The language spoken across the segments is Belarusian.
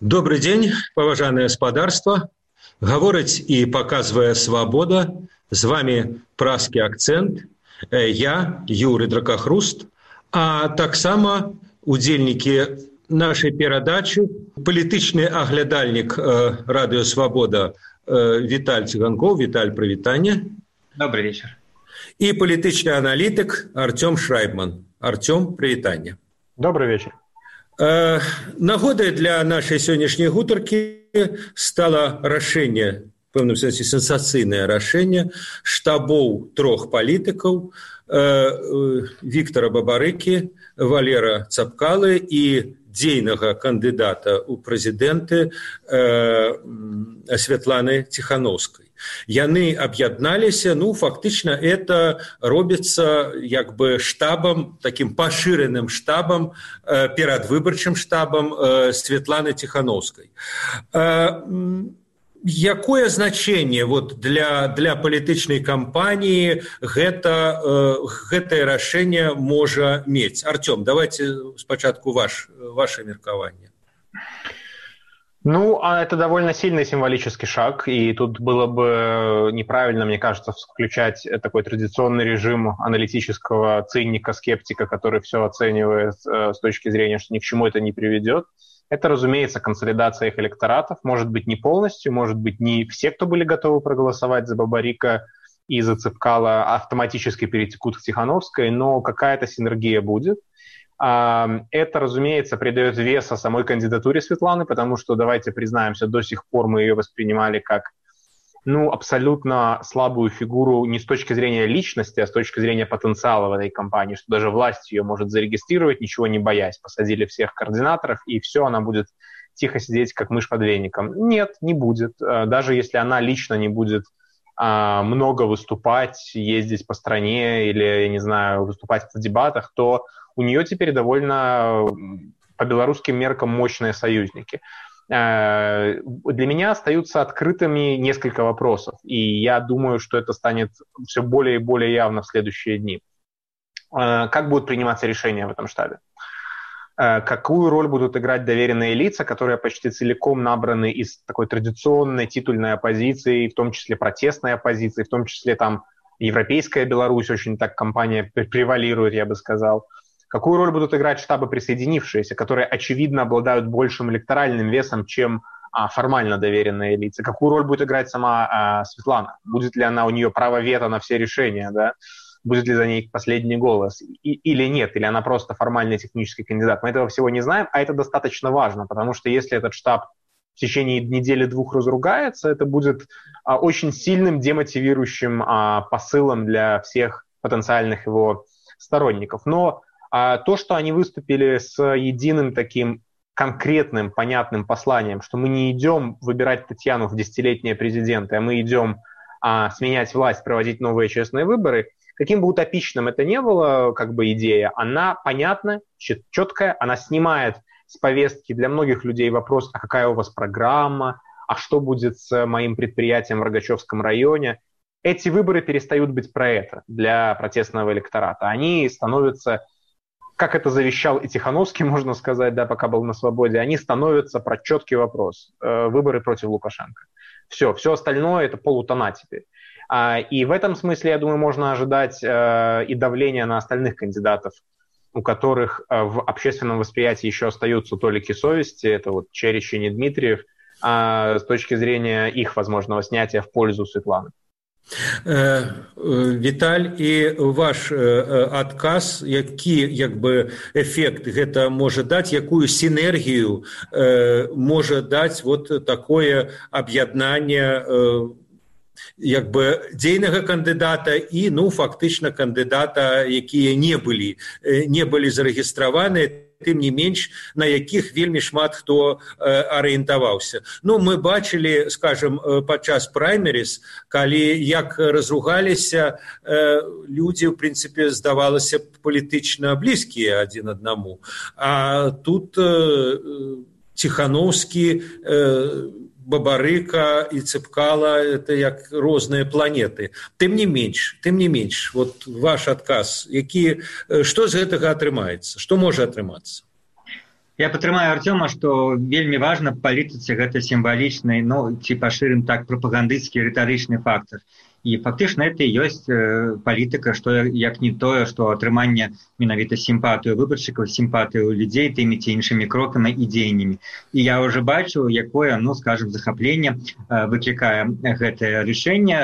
добрый дзень паважанае спадарства гаворыць і паказвае свабода з вами праскі акцэнт я юры дракахруст а таксама удзельнікі нашай перадачы палітычны аглядальнік радыёвабода віталь цыганкоў віталь прывітання добрый вечер. І палітычны аналітык артём шрайбман. Артём прывітання добрый вечер нагодай для нашай сённяшняй гутаркі стала рашэнне пэўным сэнсе сенсацыйнае рашэнне штабоў трох палітыкаў Віктора бабарыкі валера цапкалы і дзейнага кандыдата ў прэзідэнты святланы ціхановскай яны аб'ядналіся ну фактычна это робіцца як бы штабам таким пашыраным штабам э, перадвыбарчым штабам э, светланы ціхановскай э, якое значение вот для для палітычнай кампаніі гэта э, гэтае рашэнне можа мець артём давайте спачатку ваш ваше меркаванне Ну, а это довольно сильный символический шаг, и тут было бы неправильно, мне кажется, включать такой традиционный режим аналитического цинника, скептика, который все оценивает э, с точки зрения, что ни к чему это не приведет. Это, разумеется, консолидация их электоратов, может быть, не полностью, может быть, не все, кто были готовы проголосовать за Бабарика и за Цепкала, автоматически перетекут к Тихановской, но какая-то синергия будет – это, разумеется, придает веса самой кандидатуре Светланы, потому что, давайте признаемся, до сих пор мы ее воспринимали как ну, абсолютно слабую фигуру не с точки зрения личности, а с точки зрения потенциала в этой компании, что даже власть ее может зарегистрировать, ничего не боясь. Посадили всех координаторов, и все, она будет тихо сидеть, как мышь под веником. Нет, не будет. Э, даже если она лично не будет а, много выступать, ездить по стране или, я не знаю, выступать в дебатах, то у нее теперь довольно по белорусским меркам мощные союзники. Э, для меня остаются открытыми несколько вопросов, и я думаю, что это станет все более и более явно в следующие дни. Э, как будут приниматься решения в этом штабе? Э, какую роль будут играть доверенные лица, которые почти целиком набраны из такой традиционной титульной оппозиции, в том числе протестной оппозиции, в том числе там европейская Беларусь, очень так компания превалирует, я бы сказал – Какую роль будут играть штабы присоединившиеся, которые, очевидно, обладают большим электоральным весом, чем а, формально доверенные лица? Какую роль будет играть сама а, Светлана? Будет ли она у нее право вето на все решения, да? Будет ли за ней последний голос? И, или нет? Или она просто формальный технический кандидат? Мы этого всего не знаем, а это достаточно важно, потому что если этот штаб в течение недели-двух разругается, это будет а, очень сильным демотивирующим а, посылом для всех потенциальных его сторонников. Но а то, что они выступили с единым таким конкретным, понятным посланием, что мы не идем выбирать Татьяну в десятилетние президенты, а мы идем а, сменять власть, проводить новые честные выборы, каким бы утопичным это не было, как бы идея, она понятна, четкая, она снимает с повестки для многих людей вопрос, а какая у вас программа, а что будет с моим предприятием в Рогачевском районе. Эти выборы перестают быть про это для протестного электората. Они становятся как это завещал и Тихановский, можно сказать, да, пока был на свободе, они становятся про четкий вопрос. Э, выборы против Лукашенко. Все, все остальное это полутона теперь. А, и в этом смысле, я думаю, можно ожидать э, и давления на остальных кандидатов, у которых э, в общественном восприятии еще остаются толики совести, это вот Черещин и Дмитриев, а с точки зрения их возможного снятия в пользу Светланы. Э, э, Віталь і ваш адказ, які як бы эфект гэта можа даць, якую сінергію можа даць вот такое аб'яднанне як бы дзейнага кандыдата і ну фактычна кандыдата, якія не былі не былі зарэгістраваны тым не менш на якіх вельмі шмат хто арыентаваўся. Ну мы бачылі скажем падчас праймерис калі як разругаліся людзі ў прынцыпе здавалася палітычна блізкія адзін аднаму. А тут ціхановскі бабарыка і цыпкала это як розныя планеты. Тым не менш тым не менш вот ваш адказ які што з гэтага атрымаецца? Што можа атрымацца? Я падтрымаю артёма што вельмі важна палітыцы гэта сімвалічны ну ці пашырым так прапагандысцкі рытарычны фактор і фактычна это ёсць э, палітыка што як не тое што атрыманне менавіта сімпатыю выбаршчыкаў сімпатыю людзей тымі ці іншымі крокамі і дзеяннямі. І я уже бачу якое ну скажем захапленне э, выклікае гэтае рашэнне.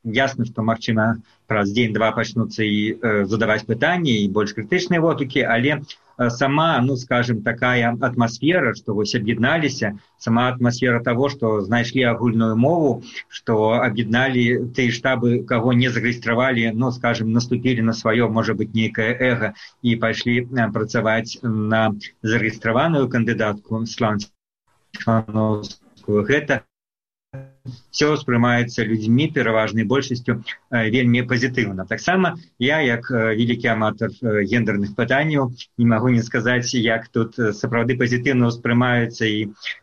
Ясна што магчыма праз дзень-два пачнуцца і э, задаваць пытанні і больш крытычныя водукі але у сама ну скажем такая атмасфера что вось об'ядналіся сама атмасфера того что знайшлі агульную мову что об'ядналі ты штабы кого не зарегістравалі но ну, скажем наступили на сваё может быть нейкае эго і пайшлі э, працаваць на зарегістраваную кандыдатку слан гэта все ўспрымаецца людзьмі пераважнай большасцю э, вельмі пазітыўна таксама я як э, вялікі аматар э, гендерных пытанняў не магу не сказаць як тут сапраўды пазітыўна ўспрымаюцца і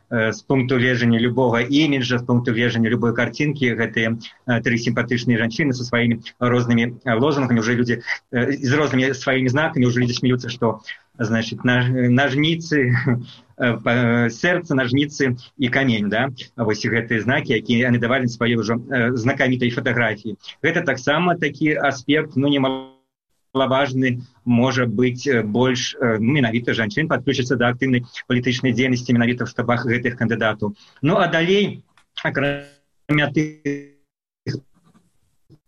з пункту лежання любога іміджа з пункту лежання любой карцінкі гэтыя тры сімпатычныя жанчыны са сваімі рознымі лозунгамі уже людзі з рознымі сваімі знакамі уже людзі смеюцца што значит нажніцы сэрца нажніцы і камень да? Вось гэтыя знакі якія яны давалі свае ўжо знакамітай фатаграфіі. Гэта таксама такі аспект ну немалаважны можа быць больш ну, менавіта жанчын падключыцца да актыўнай палітычнай дзейнасці менавіта в штабах гэтых кандыдатаў. Ну а далей акрамя ты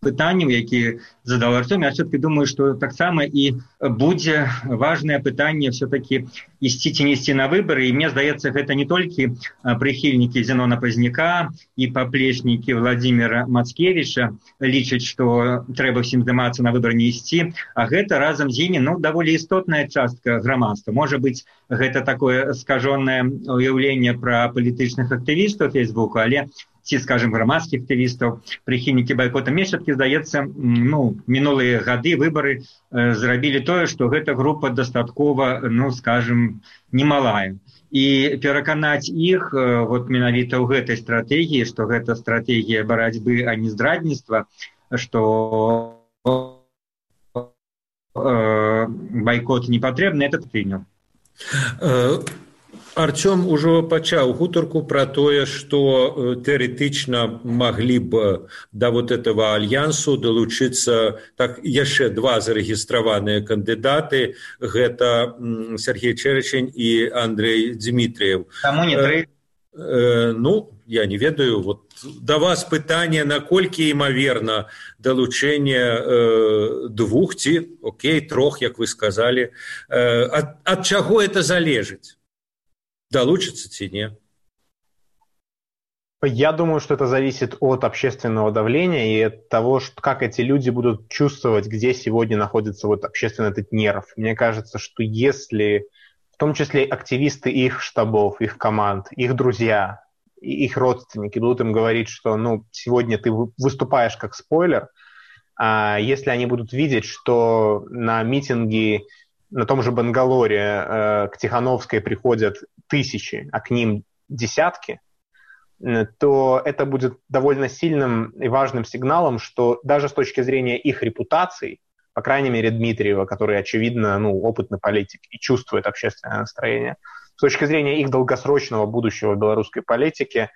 пытанняў які задал артем я все-таки думаю что таксама і будзе важное пытанне все-таки ісці ці несці на выборы і мне здаецца гэта не толькі прыхільнікі зенона пазняка і паплечнікі владимира мацкевича лічаць что трэба всім здымацца на выбор не ісці а гэта разам з імі ну даволі істотная частка грамадства. Может быть гэта такое скажонное уяўленне про палітычных актывістаў фейсбука але ці скажем грамадскіх актывістаў. Прыхільнікі байкота месяцкі здаецца ну мінулыя гады выбары э, зрабілі тое што гэта група дастаткова ну скажем немалая. І пераканаць іх э, вот менавіта ў гэтай стратэгіі што гэта стратэгія барацьбы а не здрадніцтва что э, байкот не патрэбны этот прыняў Арцём ужо пачаў гутарку пра тое, што э, тэарэтычна маглі б да вот этого альянсу далучыцца так яшчэ два зарэгістраваныя кандыдаты. Гэта Сергей Чэрчень і Андрей Дмітрыев. Э, э, ну я не ведаю вот да вас пытанне наколькі імаверна далучэнне э, двух ці Окей трох як вы сказали э, ад, ад чаго это залежыць долучится цене. Я думаю что это зависит от общественного давления и от того что как эти люди будут чувствовать где сегодня находится вот общественный этот нерв. Мне кажется что если в том числе активисты их штабов их команд их друзья их родственники будут им говорить что ну сегодня ты выступаешь как спойлер а если они будут видеть что на митинги на том же Бангалоре э, к Тихановской приходят тысячи, а к ним десятки, э, то это будет довольно сильным и важным сигналом, что даже с точки зрения их репутации, по крайней мере Дмитриева, который, очевидно, ну, опытный политик и чувствует общественное настроение, с точки зрения их долгосрочного будущего белорусской политики,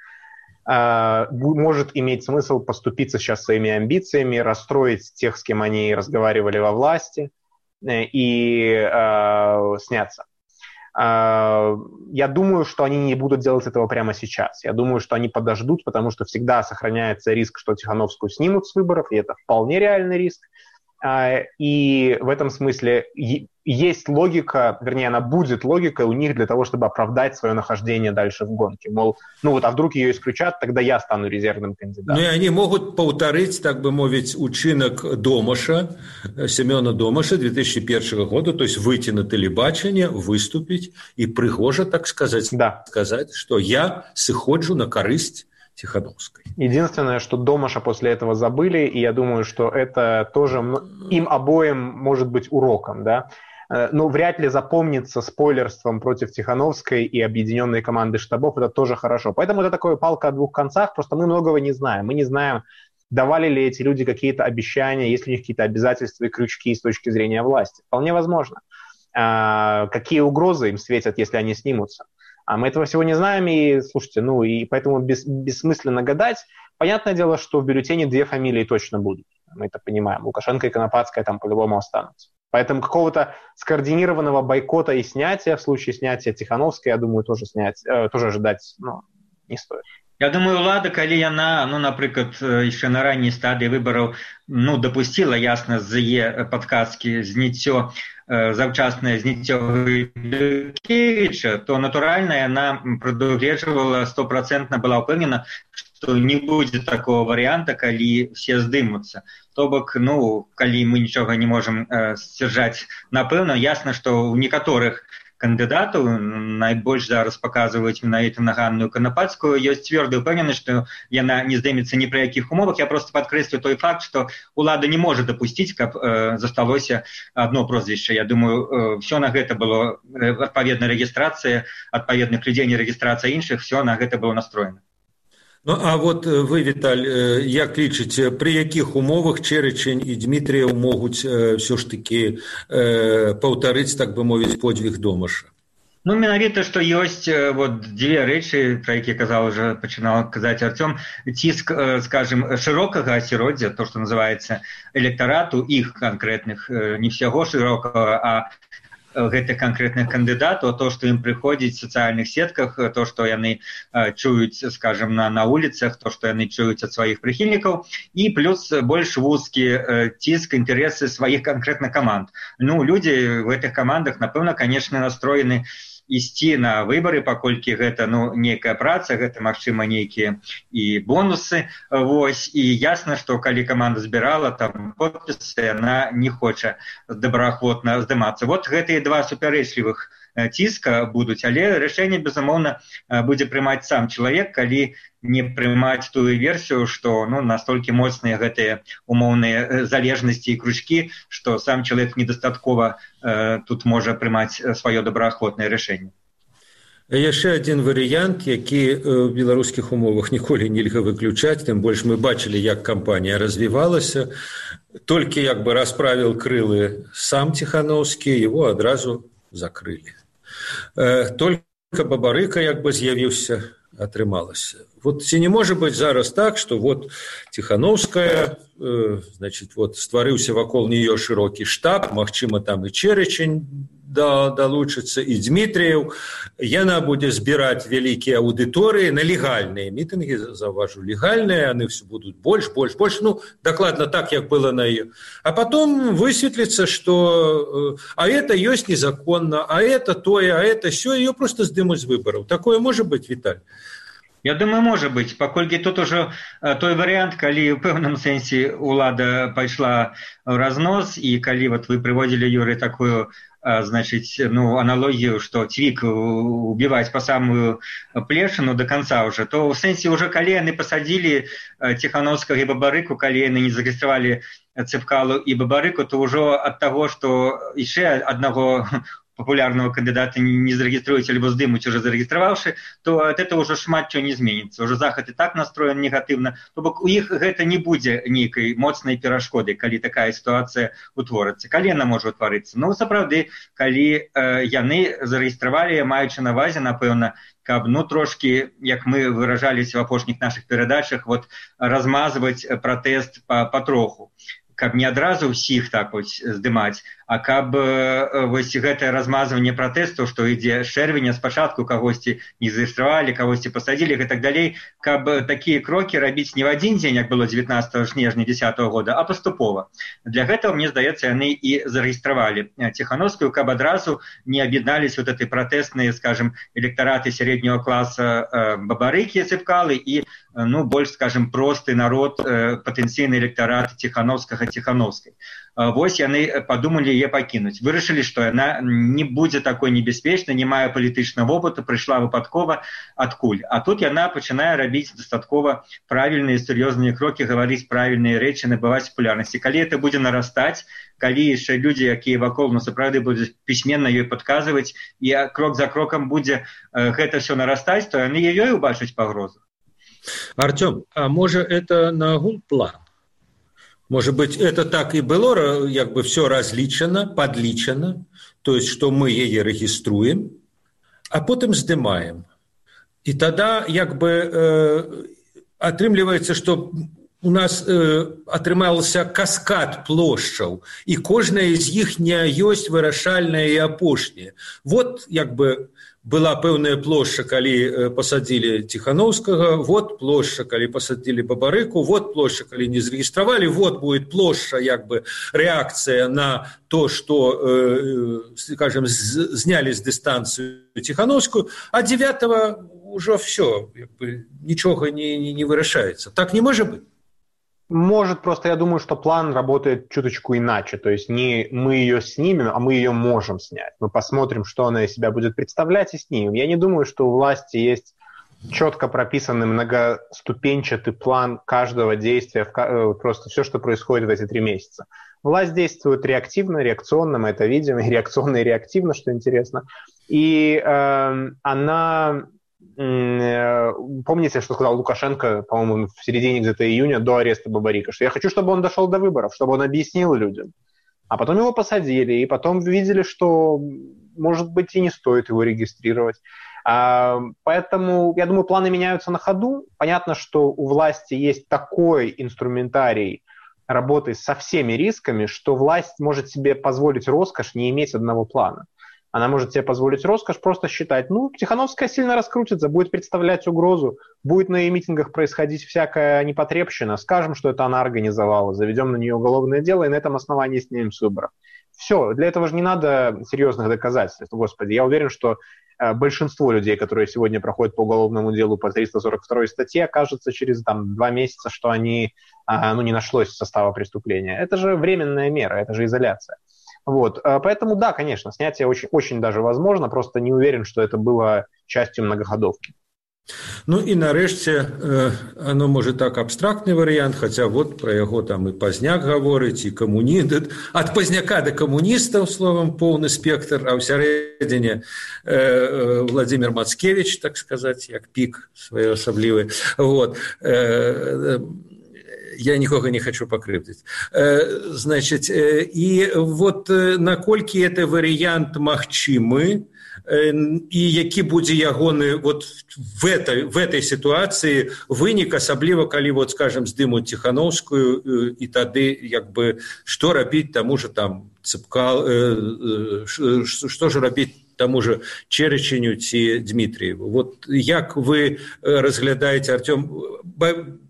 э, может иметь смысл поступиться сейчас своими амбициями, расстроить тех, с кем они разговаривали во власти – и э, сняться. Э, я думаю, что они не будут делать этого прямо сейчас. Я думаю, что они подождут, потому что всегда сохраняется риск, что Тихановскую снимут с выборов, и это вполне реальный риск. Э, и в этом смысле есть логика, вернее, она будет логикой у них для того, чтобы оправдать свое нахождение дальше в гонке. Мол, ну вот, а вдруг ее исключат, тогда я стану резервным кандидатом. Ну и они могут повторить, так бы мовить, учинок Домаша, Семена Домаша 2001 года, то есть выйти на телебачение, выступить и пригоже, так сказать, да. сказать, что я сыходжу на корысть Тихановской. Единственное, что Домаша после этого забыли, и я думаю, что это тоже им обоим может быть уроком, да, Э, ну, вряд ли запомнится спойлерством против Тихановской и объединенной команды штабов, это тоже хорошо. Поэтому это такое палка о двух концах, просто мы многого не знаем. Мы не знаем, давали ли эти люди какие-то обещания, есть ли у них какие-то обязательства и крючки с точки зрения власти. Вполне возможно. а, какие угрозы им светят, если они снимутся. А мы этого всего не знаем, и, слушайте, ну, и поэтому бес, бессмысленно гадать. Понятное дело, что в бюллетене две фамилии точно будут. Мы это понимаем. Лукашенко и Конопадская там по-любому останутся. Поэтому какого-то скоординированного бойкота и снятия, в случае снятия Тихановской, я думаю, тоже снять, э, тоже ожидать ну, не стоит. Я думаю улада калі яна ну напрыклад яшчэ на ранняй стадыі выбараў ну дапусціла ясна з яе падказкі зніццё заўчаснае зніццёвіча то натуральна яна прадугледжвала стопроцентна была ўпэўнена што не будзе такого варыянта калі все здымуцца то бок ну калі мы нічога не можемм сцяжаць напэўна ясна што ў некаторых кандыдатаў найбольш зараз менавіта на ганную канапацкую ёсць цвёрдая ўпэўнены што яна не здымецца ні пры якіх умовах. Я просто падкрэслю той факт што ўлада не можа дапусціць каб э, засталося одно прозвішча. Я думаю э, все на гэта было э, адпаведна рэгістрацыя адпаведных людзей не рэгістрацыя іншых все на гэта было настроена Ну а вот э, вы віталь э, як лічыце пры якіх умовах чэрычень і дмітрыяў могуць ўсё ж такі паўтарыць так бы мовіць подвиг домаша? Ну менавіта што ёсць вот дзве рэчы пра які казаў уже пачынаў казаць артём. Ціск скажем шырокага асяроддзя то што называется электарату іх канкрэтных не всяго шырокага а гэтых канкрэтных кандыдатаў то што ім прыходзіць сацыяльных сетках то што яны чуюць скажем на на улицах то што яны чуюць ад сваіх прыхільнікаў і плюс больш вузкі ціск інтарэсы сваіх канкрэтных каманд. Ну людзі в гэтых камандах напэўна канешне настроены на ісці на выбары паколькі гэта ну некая праца гэта магчыма нейкія і бонусы. Вось і ясна што калі каманда збірала там подпісы яна не хоча добраахвотна здымацца. Вот гэтыя два супярэчлівых ціска будуць але рашэнне безумоўна будзе прымаць сам чалавек калі не прымаць тую версію што ну настолькі моцныя гэтыя умоўныя залежнасці і кружкі што сам чалавек недастаткова э, тут можа прымаць сваё добраахвотнае рашэнне яшчэ адзін варыянт які ў беларускіх умовах ніколі нельга выключаць тым больш мы бачылі як кампанія развівалася. Толькі як бы расправіў крылы сам ціхановскі его адразу закрылі. э, только бабарыка як бы з'явіўся атрымалася. Вот ці не можа быть зараз так что вот тихохановская э, значит вот стварыўся вакол нее шырокі штаб Мачыма там і чэрычень да далучыцца і дмітрыяў яна будзе збіраць вялікія аўдыторыі на легальныя мітынгі заўважу легальныя яны все будуць больш больш больш ну дакладна так як было на ее а потом высветліцца что э, а это ёсць незаконна а это тое а это все ее просто здымуць выбараў такое можа быть віталь Я думаю можа быть. Паколькі тут ужо той варыянт калі ў пэўным сэнсе ўлада пайшла разнос і калі вот вы прыводзілі юры такую значыць ну аналогію што цвік убіваць па самую плешану до конца уже то ў сэнсе уже калі яны пасадзілі ціхановскага і бабарыку калі яны не зарэгістравалі цыпкалу і бабарыку то ўжо ад таго што яшчэ аднаго популярного кандидата не зарегистрируете либо сдымуть уже зарегистрировавши то от этого уже шмат чего не изменится уже заход и так настроен негативно. То бок у іх гэта не будзе нейкай моцнай перашкоды калі такая ситуация утворыцца. Колена может утварыцца. Но сапраўды калі э, яны зарегістравалі маючы навазе напэўна каб ну трошки як мы выражались в апошніх наших перадачах вот размазывать пратэст по патроху каб не адразу ўсіх так вось здымаць А каб э, вось гэтае размазванне пратэсту што ідзе чэрвеня спачатку кагосьці не зарэгістравалі кагосьці пасадзілі і так далей каб такія крокі рабіць не ў адзін дзень як было 19 снежня 10 -го года а паступова. Для гэтага мне здаецца яны і зарэгістравалі ціхановскую каб адразу не аб'яднались вот этой пратэсныя скажем электараты сярэдняго класа э, бабарыкі цыпкалы і ну больш скажем просты народ э, патэнцыйны электарат ціхановскага ціхановскай вось яны падумалі яе пакінуць вырашылі што яна не будзе такой небяспечнай не мае палітычнага вопыту прыйшла выпадкова адкуль а тут яна пачынае рабіць дастаткова правільныя сур'ёзныя крокі гаварыць правільныя рэчы набываць папулярнасці калі это будзе нарастаць калі яшчэ людзі якія вакол на сапраўды будуць пісьменна ёй падказваць і крок за крокам будзе гэта все нарастаць то яны ёй убачыць пагрозу артём а можа это нагул план Может быть, это так и было, как бы все различено, подличено, то есть, что мы ее региструем, а потом сдымаем. И тогда, как бы, э, атрымліваецца, что у нас э, атрымалася каскад плошчаў і кожная з іх не ёсць вырашальная і апошняя вот як бы была пэўная плошча калі э, пасадзілі ціхановскага вот плошча калі пасадзілі бабарыку вот плошча калі не зарэгістравалі вот будет плошча як бы рэакцыя на то что э, скажем знялі з дыстанцыю ціхановскую а 9 ўжо все нічога не, не, не вырашаецца. Так не можа быть Может, просто я думаю, что план работает чуточку иначе. То есть не мы ее снимем, а мы ее можем снять. Мы посмотрим, что она из себя будет представлять и снимем. Я не думаю, что у власти есть четко прописанный многоступенчатый план каждого действия, э, просто все, что происходит в эти три месяца. Власть действует реактивно, реакционно, мы это видим, и реакционно, и реактивно, что интересно. И э, она помните, что сказал Лукашенко, по-моему, в середине где-то июня до ареста Бабарика, что я хочу, чтобы он дошел до выборов, чтобы он объяснил людям. А потом его посадили, и потом видели, что, может быть, и не стоит его регистрировать. А, поэтому, я думаю, планы меняются на ходу. Понятно, что у власти есть такой инструментарий работы со всеми рисками, что власть может себе позволить роскошь не иметь одного плана. Она может себе позволить роскошь просто считать, ну, Тихановская сильно раскрутится, будет представлять угрозу, будет на ее митингах происходить всякая непотребщина, скажем, что это она организовала, заведем на нее уголовное дело и на этом основании снимем с выборов. Все, для этого же не надо серьезных доказательств. Господи, я уверен, что э, большинство людей, которые сегодня проходят по уголовному делу по 342 статье, окажется через там, два месяца, что они, ну, не нашлось состава преступления. Это же временная мера, это же изоляция. Вот. Поэтому да, конечно, снятие очень, очень даже возможно, просто не уверен, что это было частью многоходовки. Ну і нарэшце оно можа так абстрактны варыянт хаця вот пра яго там і пазняк гаворыць і камуніт ад пазняка да камуністаў словам поўны спектр а ў сярэдзіне владимир мацкевич так сказаць як пік своеасаблівы вот я нікога не хочу пакрыўдзіць э, значит э, і вот э, наколькі это варыянт магчымы і які будзе ягоны вот в этой в этой сітуацыі вынік асабліва калі вот скажем здымуць ціхановскую і тады як бы што рабіць таму же там цыпкал што ж рабіць тому же череченю ці дмитриеву вот як вы разглядаете артем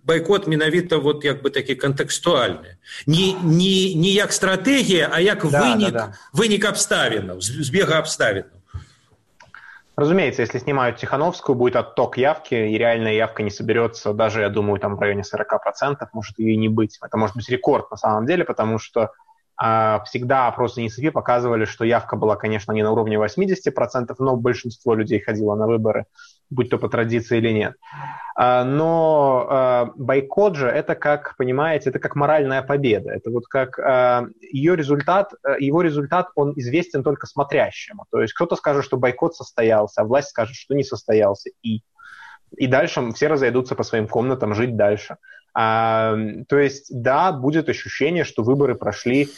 байкот менавіта вот як бы такі кантэкстуальны не не не як стратегія а як да, вынік да, да. вынік абставінаў збега абставінаў Разумеется, если снимают Тихановскую, будет отток явки, и реальная явка не соберется даже, я думаю, там в районе 40%, может ее и не быть. Это может быть рекорд на самом деле, потому что всегда опросы НИСВИ показывали, что явка была, конечно, не на уровне 80%, но большинство людей ходило на выборы, будь то по традиции или нет. А, но а, бойкот же это, как понимаете, это как моральная победа. Это вот как ее результат, его результат, он известен только смотрящему. То есть кто-то скажет, что бойкот состоялся, а власть скажет, что не состоялся. И, и дальше все разойдутся по своим комнатам жить дальше. А, то есть, да, будет ощущение, что выборы прошли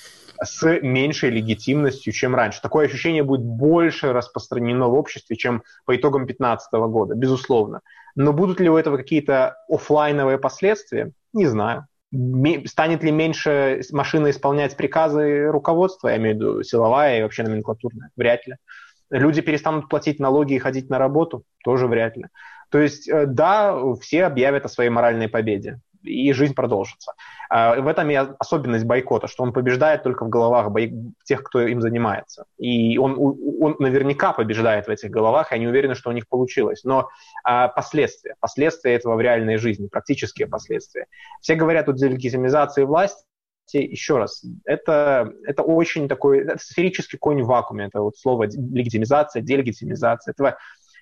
с меньшей легитимностью, чем раньше. Такое ощущение будет больше распространено в обществе, чем по итогам 2015 года, безусловно. Но будут ли у этого какие-то офлайновые последствия? Не знаю. Станет ли меньше машина исполнять приказы руководства, я имею в виду силовая и вообще номенклатурная? Вряд ли. Люди перестанут платить налоги и ходить на работу? Тоже вряд ли. То есть, э, да, все объявят о своей моральной победе и жизнь продолжится. А, в этом и особенность бойкота, что он побеждает только в головах тех, кто им занимается. И он, он наверняка побеждает в этих головах, и они уверены, что у них получилось. Но а, последствия, последствия этого в реальной жизни, практические последствия. Все говорят о делегитимизации власти, еще раз, это, это очень такой это сферический конь в вакууме, это вот слово легитимизация, делегитимизация, этого,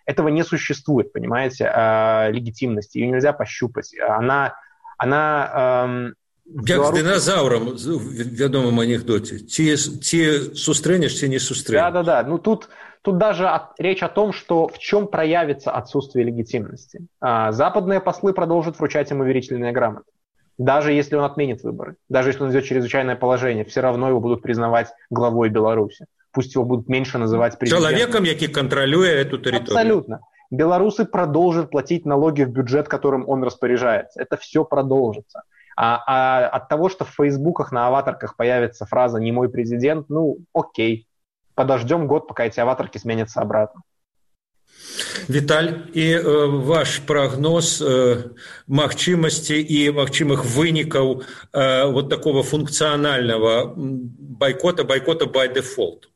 этого не существует, понимаете, а, легитимности, ее нельзя пощупать, она она эм, Як Беларусь... з динозавром вядомым анекдоте ці, ці сустрэнеш ці не сустрэ да, да, да. ну тут тут даже от, речь о том что в чем проявится отсутствие легитимности а, западные послы продолжат вручать им уверительные грамоты Даже если он отменит выборы, даже если он идет чрезвычайное положение, все равно его будут признавать главой Беларуси. Пусть его будут меньше называть президентом. Человеком, который контролирует эту территорию. Абсолютно. Белорусы продолжат платить налоги в бюджет, которым он распоряжается. Это все продолжится. А, а от того, что в фейсбуках на аватарках появится фраза «не мой президент», ну, окей. Подождем год, пока эти аватарки сменятся обратно. Віталь і э, ваш прагноз э, магчымасці і магчымых вынікаў э, вот такого функцыянальнага байкота байкота by default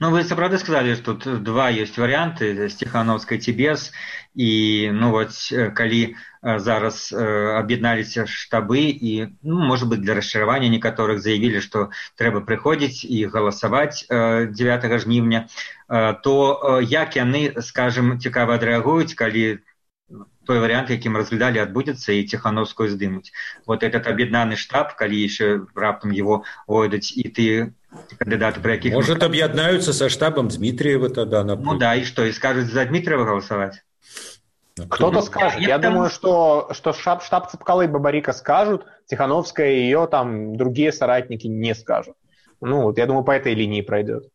Ну вы сапраўды сказалі што тут два ёсць варыянты сціхановскай ці без і ну вот калі зараз аб'ядналіся штабы і ну, можа быть для расчаравання некаторых заявілі што трэба прыходзіць і галасаваць 9 жніўня то як яны скажем цікава адрэагуюць калі той вариант якім разглядалі адбудзецца і ціхановскую здымуць вот этот аб'яднаны штаб калі яшчэ раптам его ойдуць і ты кандидаты про якіх может об'яднаюцца со штабом дмитриева тогда на ну, да и что и скажут за дмитриева голосовать кто-то скажет. Я, я думаю, что, что штаб, штаб Цепкалы и Бабарика скажут, Тихановская и ее там другие соратники не скажут. Ну, вот я думаю, по этой линии пройдет.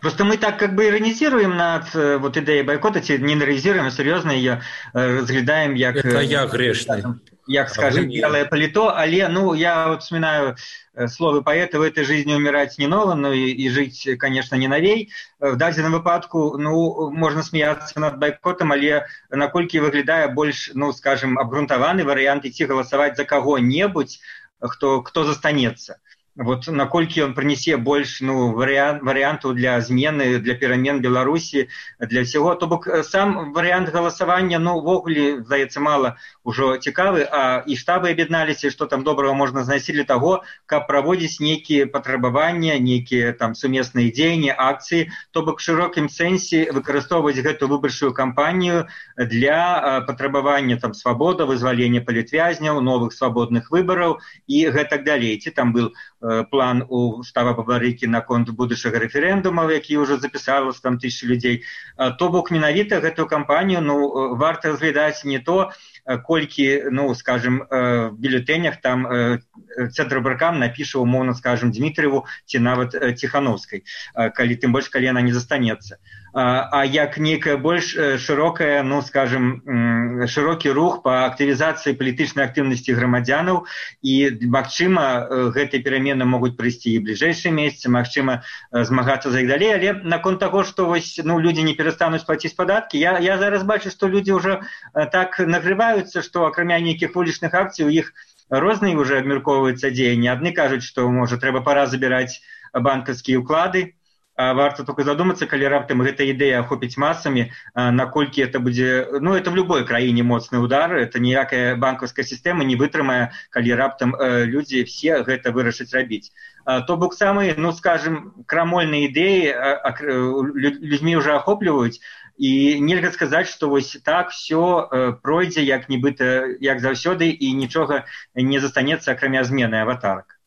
Просто мы так как бы иронизируем над э, вот идеей бойкота, не иронизируем, а серьезно ее э, разглядаем, як... Это я грешный. як скажем белое паліто але ну я вот вспоминаю э, словы паэта в этой жизни умирать не ново но и, и жить конечно не навей э, в дадзеным выпадку ну можно смеяться над байкотом але наколькі выглядае больш ну скажем абгрунтаваны вариант идти голосовать за кого-небудзь кто кто застанется вот наколькі ён прынясе больш ну вариант варианту для змены для перамен беларусі для всего то бок э, сам вариант галасавання ну ввогуле здаецца мало ўжо цікавы а і штабы аб'ядналіся что там доброго можна знайсілі того каб праводзіць нейкія патрабавання нейкія там сумесныя дзеянні акцыі то бок шырокім сэнсе выкарыстоўваць гэту выбарчую кампанію для патрабавання там свабода вызвалення палітвязняў новых свабодных выбараў і гэтак далей. Ці там был Э, план у штаба бабарыкі наконт будучага рэферэндума які ўжо запісалася там тысячи людзей то бок менавіта гэтую кампанію ну э, варта разглядаць не то Э, колькі ну скажем э, в бюлетенях там э, цэнтрабракам напіша умоўна скажем дмитриеву ці нават ціхановскай калі тым больш калі она не застанецца а як некая больш шырокая ну скажем шырокі рух по актывізацыі палітычнай актыўнасці грамадзянаў і магчыма гэтыя перамены могуць прыйсці і бліжэйшыя месяцы магчыма змагацца за іх далей але наконт таго што вось ну людзі не перастануць плаціць падаткі я я зараз бачу што людзі ўжо так нагрываюць спадзяюцца што акрамя нейкіх вулічных акцый у іх розныя уже абмяркоўваюцца дзеянні адны кажуць што можа трэба пора забіраць банкаўскія ўклады варта только задуматься калі раптам гэта ідэя ахопіць масамі наколькі это будзе ну это в любой краіне моцны удар это ніякая банкаўская сістэма не вытрымае калі раптам людзі все гэта вырашыць рабіць. То бок самы ну скажем крамольныя ідэі людзьмі уже ахопліваюць і нельга сказаць што вось так все э, пройдзе як нібыта як заўсёды і нічога не застанецца акрамя змены аватарак.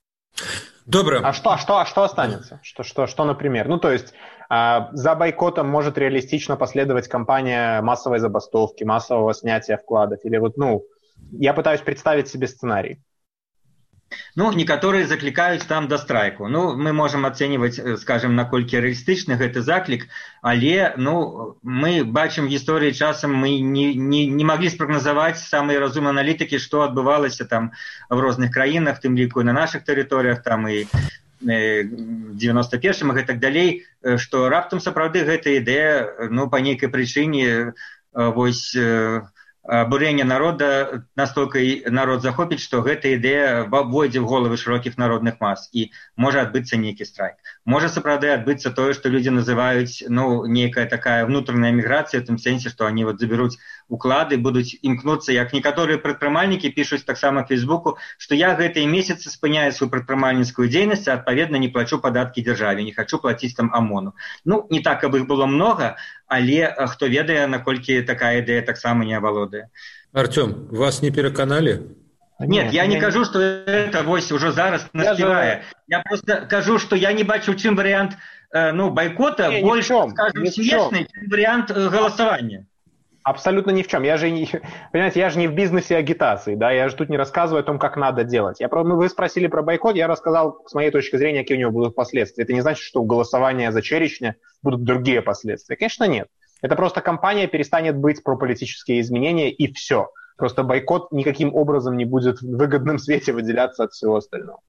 Добра. А что что а что останется? Что что что например? Ну то есть а, за бойкотом может реалистично последовать кампания массовой забастовки массового снятия вкладов или вот ну я пытаюсь представить себе сценарий Ну некаторыя заклікаюць там да страйку. Ну мы можемм ацэньваць э, скажем наколькі рэалістычны гэты заклік але ну мы бачым гісторыі часам мы не, не, не маглі спрагназаваць самыя разумы аналітыкі што адбывалася там в розных краінах тым ліку на наших тэрыторыях там і 91 э, гэтак далей што раптам сапраўды гэта ідэя ну па нейкай прычыне э, вось абурэнне народа настолько народ захопіць што гэта ідэя вводзе в головы шырокіх народных мас. І можа адбыцца нейкі страйк. Можа сапраўды адбыцца тое што людзі называюць ну нейкая такая внутренняя міграцыя тым сэнсе што они вот забяруць уклады будуць імкнуцца як некаторыя прадпрымальнікі пішуць таксама фейсбуку што я гэтыя месяцы спыняю сваю прадпрымальніцкую дзейнасць адпаведна не плачу падаткі дзяржаве не хочу плаціць там амону ну не так каб іх было много але хто ведае наколькі такая ідэя таксама не авалодае артём вас не пераканалі? Нет, нет я не, не кажу что это вось уже зараз наспевае я, просто кажу что я не бачу чым вариант э, ну бойкота не, больше скажем, смешный вариант э, голосования Абсолютно ни в чем. Я же не, понимаете, я же не в бизнесе агитации, да, я же тут не рассказываю о том, как надо делать. Я, вы спросили про бойкот, я рассказал, с моей точки зрения, какие у него будут последствия. Это не значит, что у голосования за Черечня будут другие последствия. Конечно, нет. Это просто компания перестанет быть про политические изменения, и все. Просто бойкот никаким образом не будет в выгодном свете выделяться от всего остального.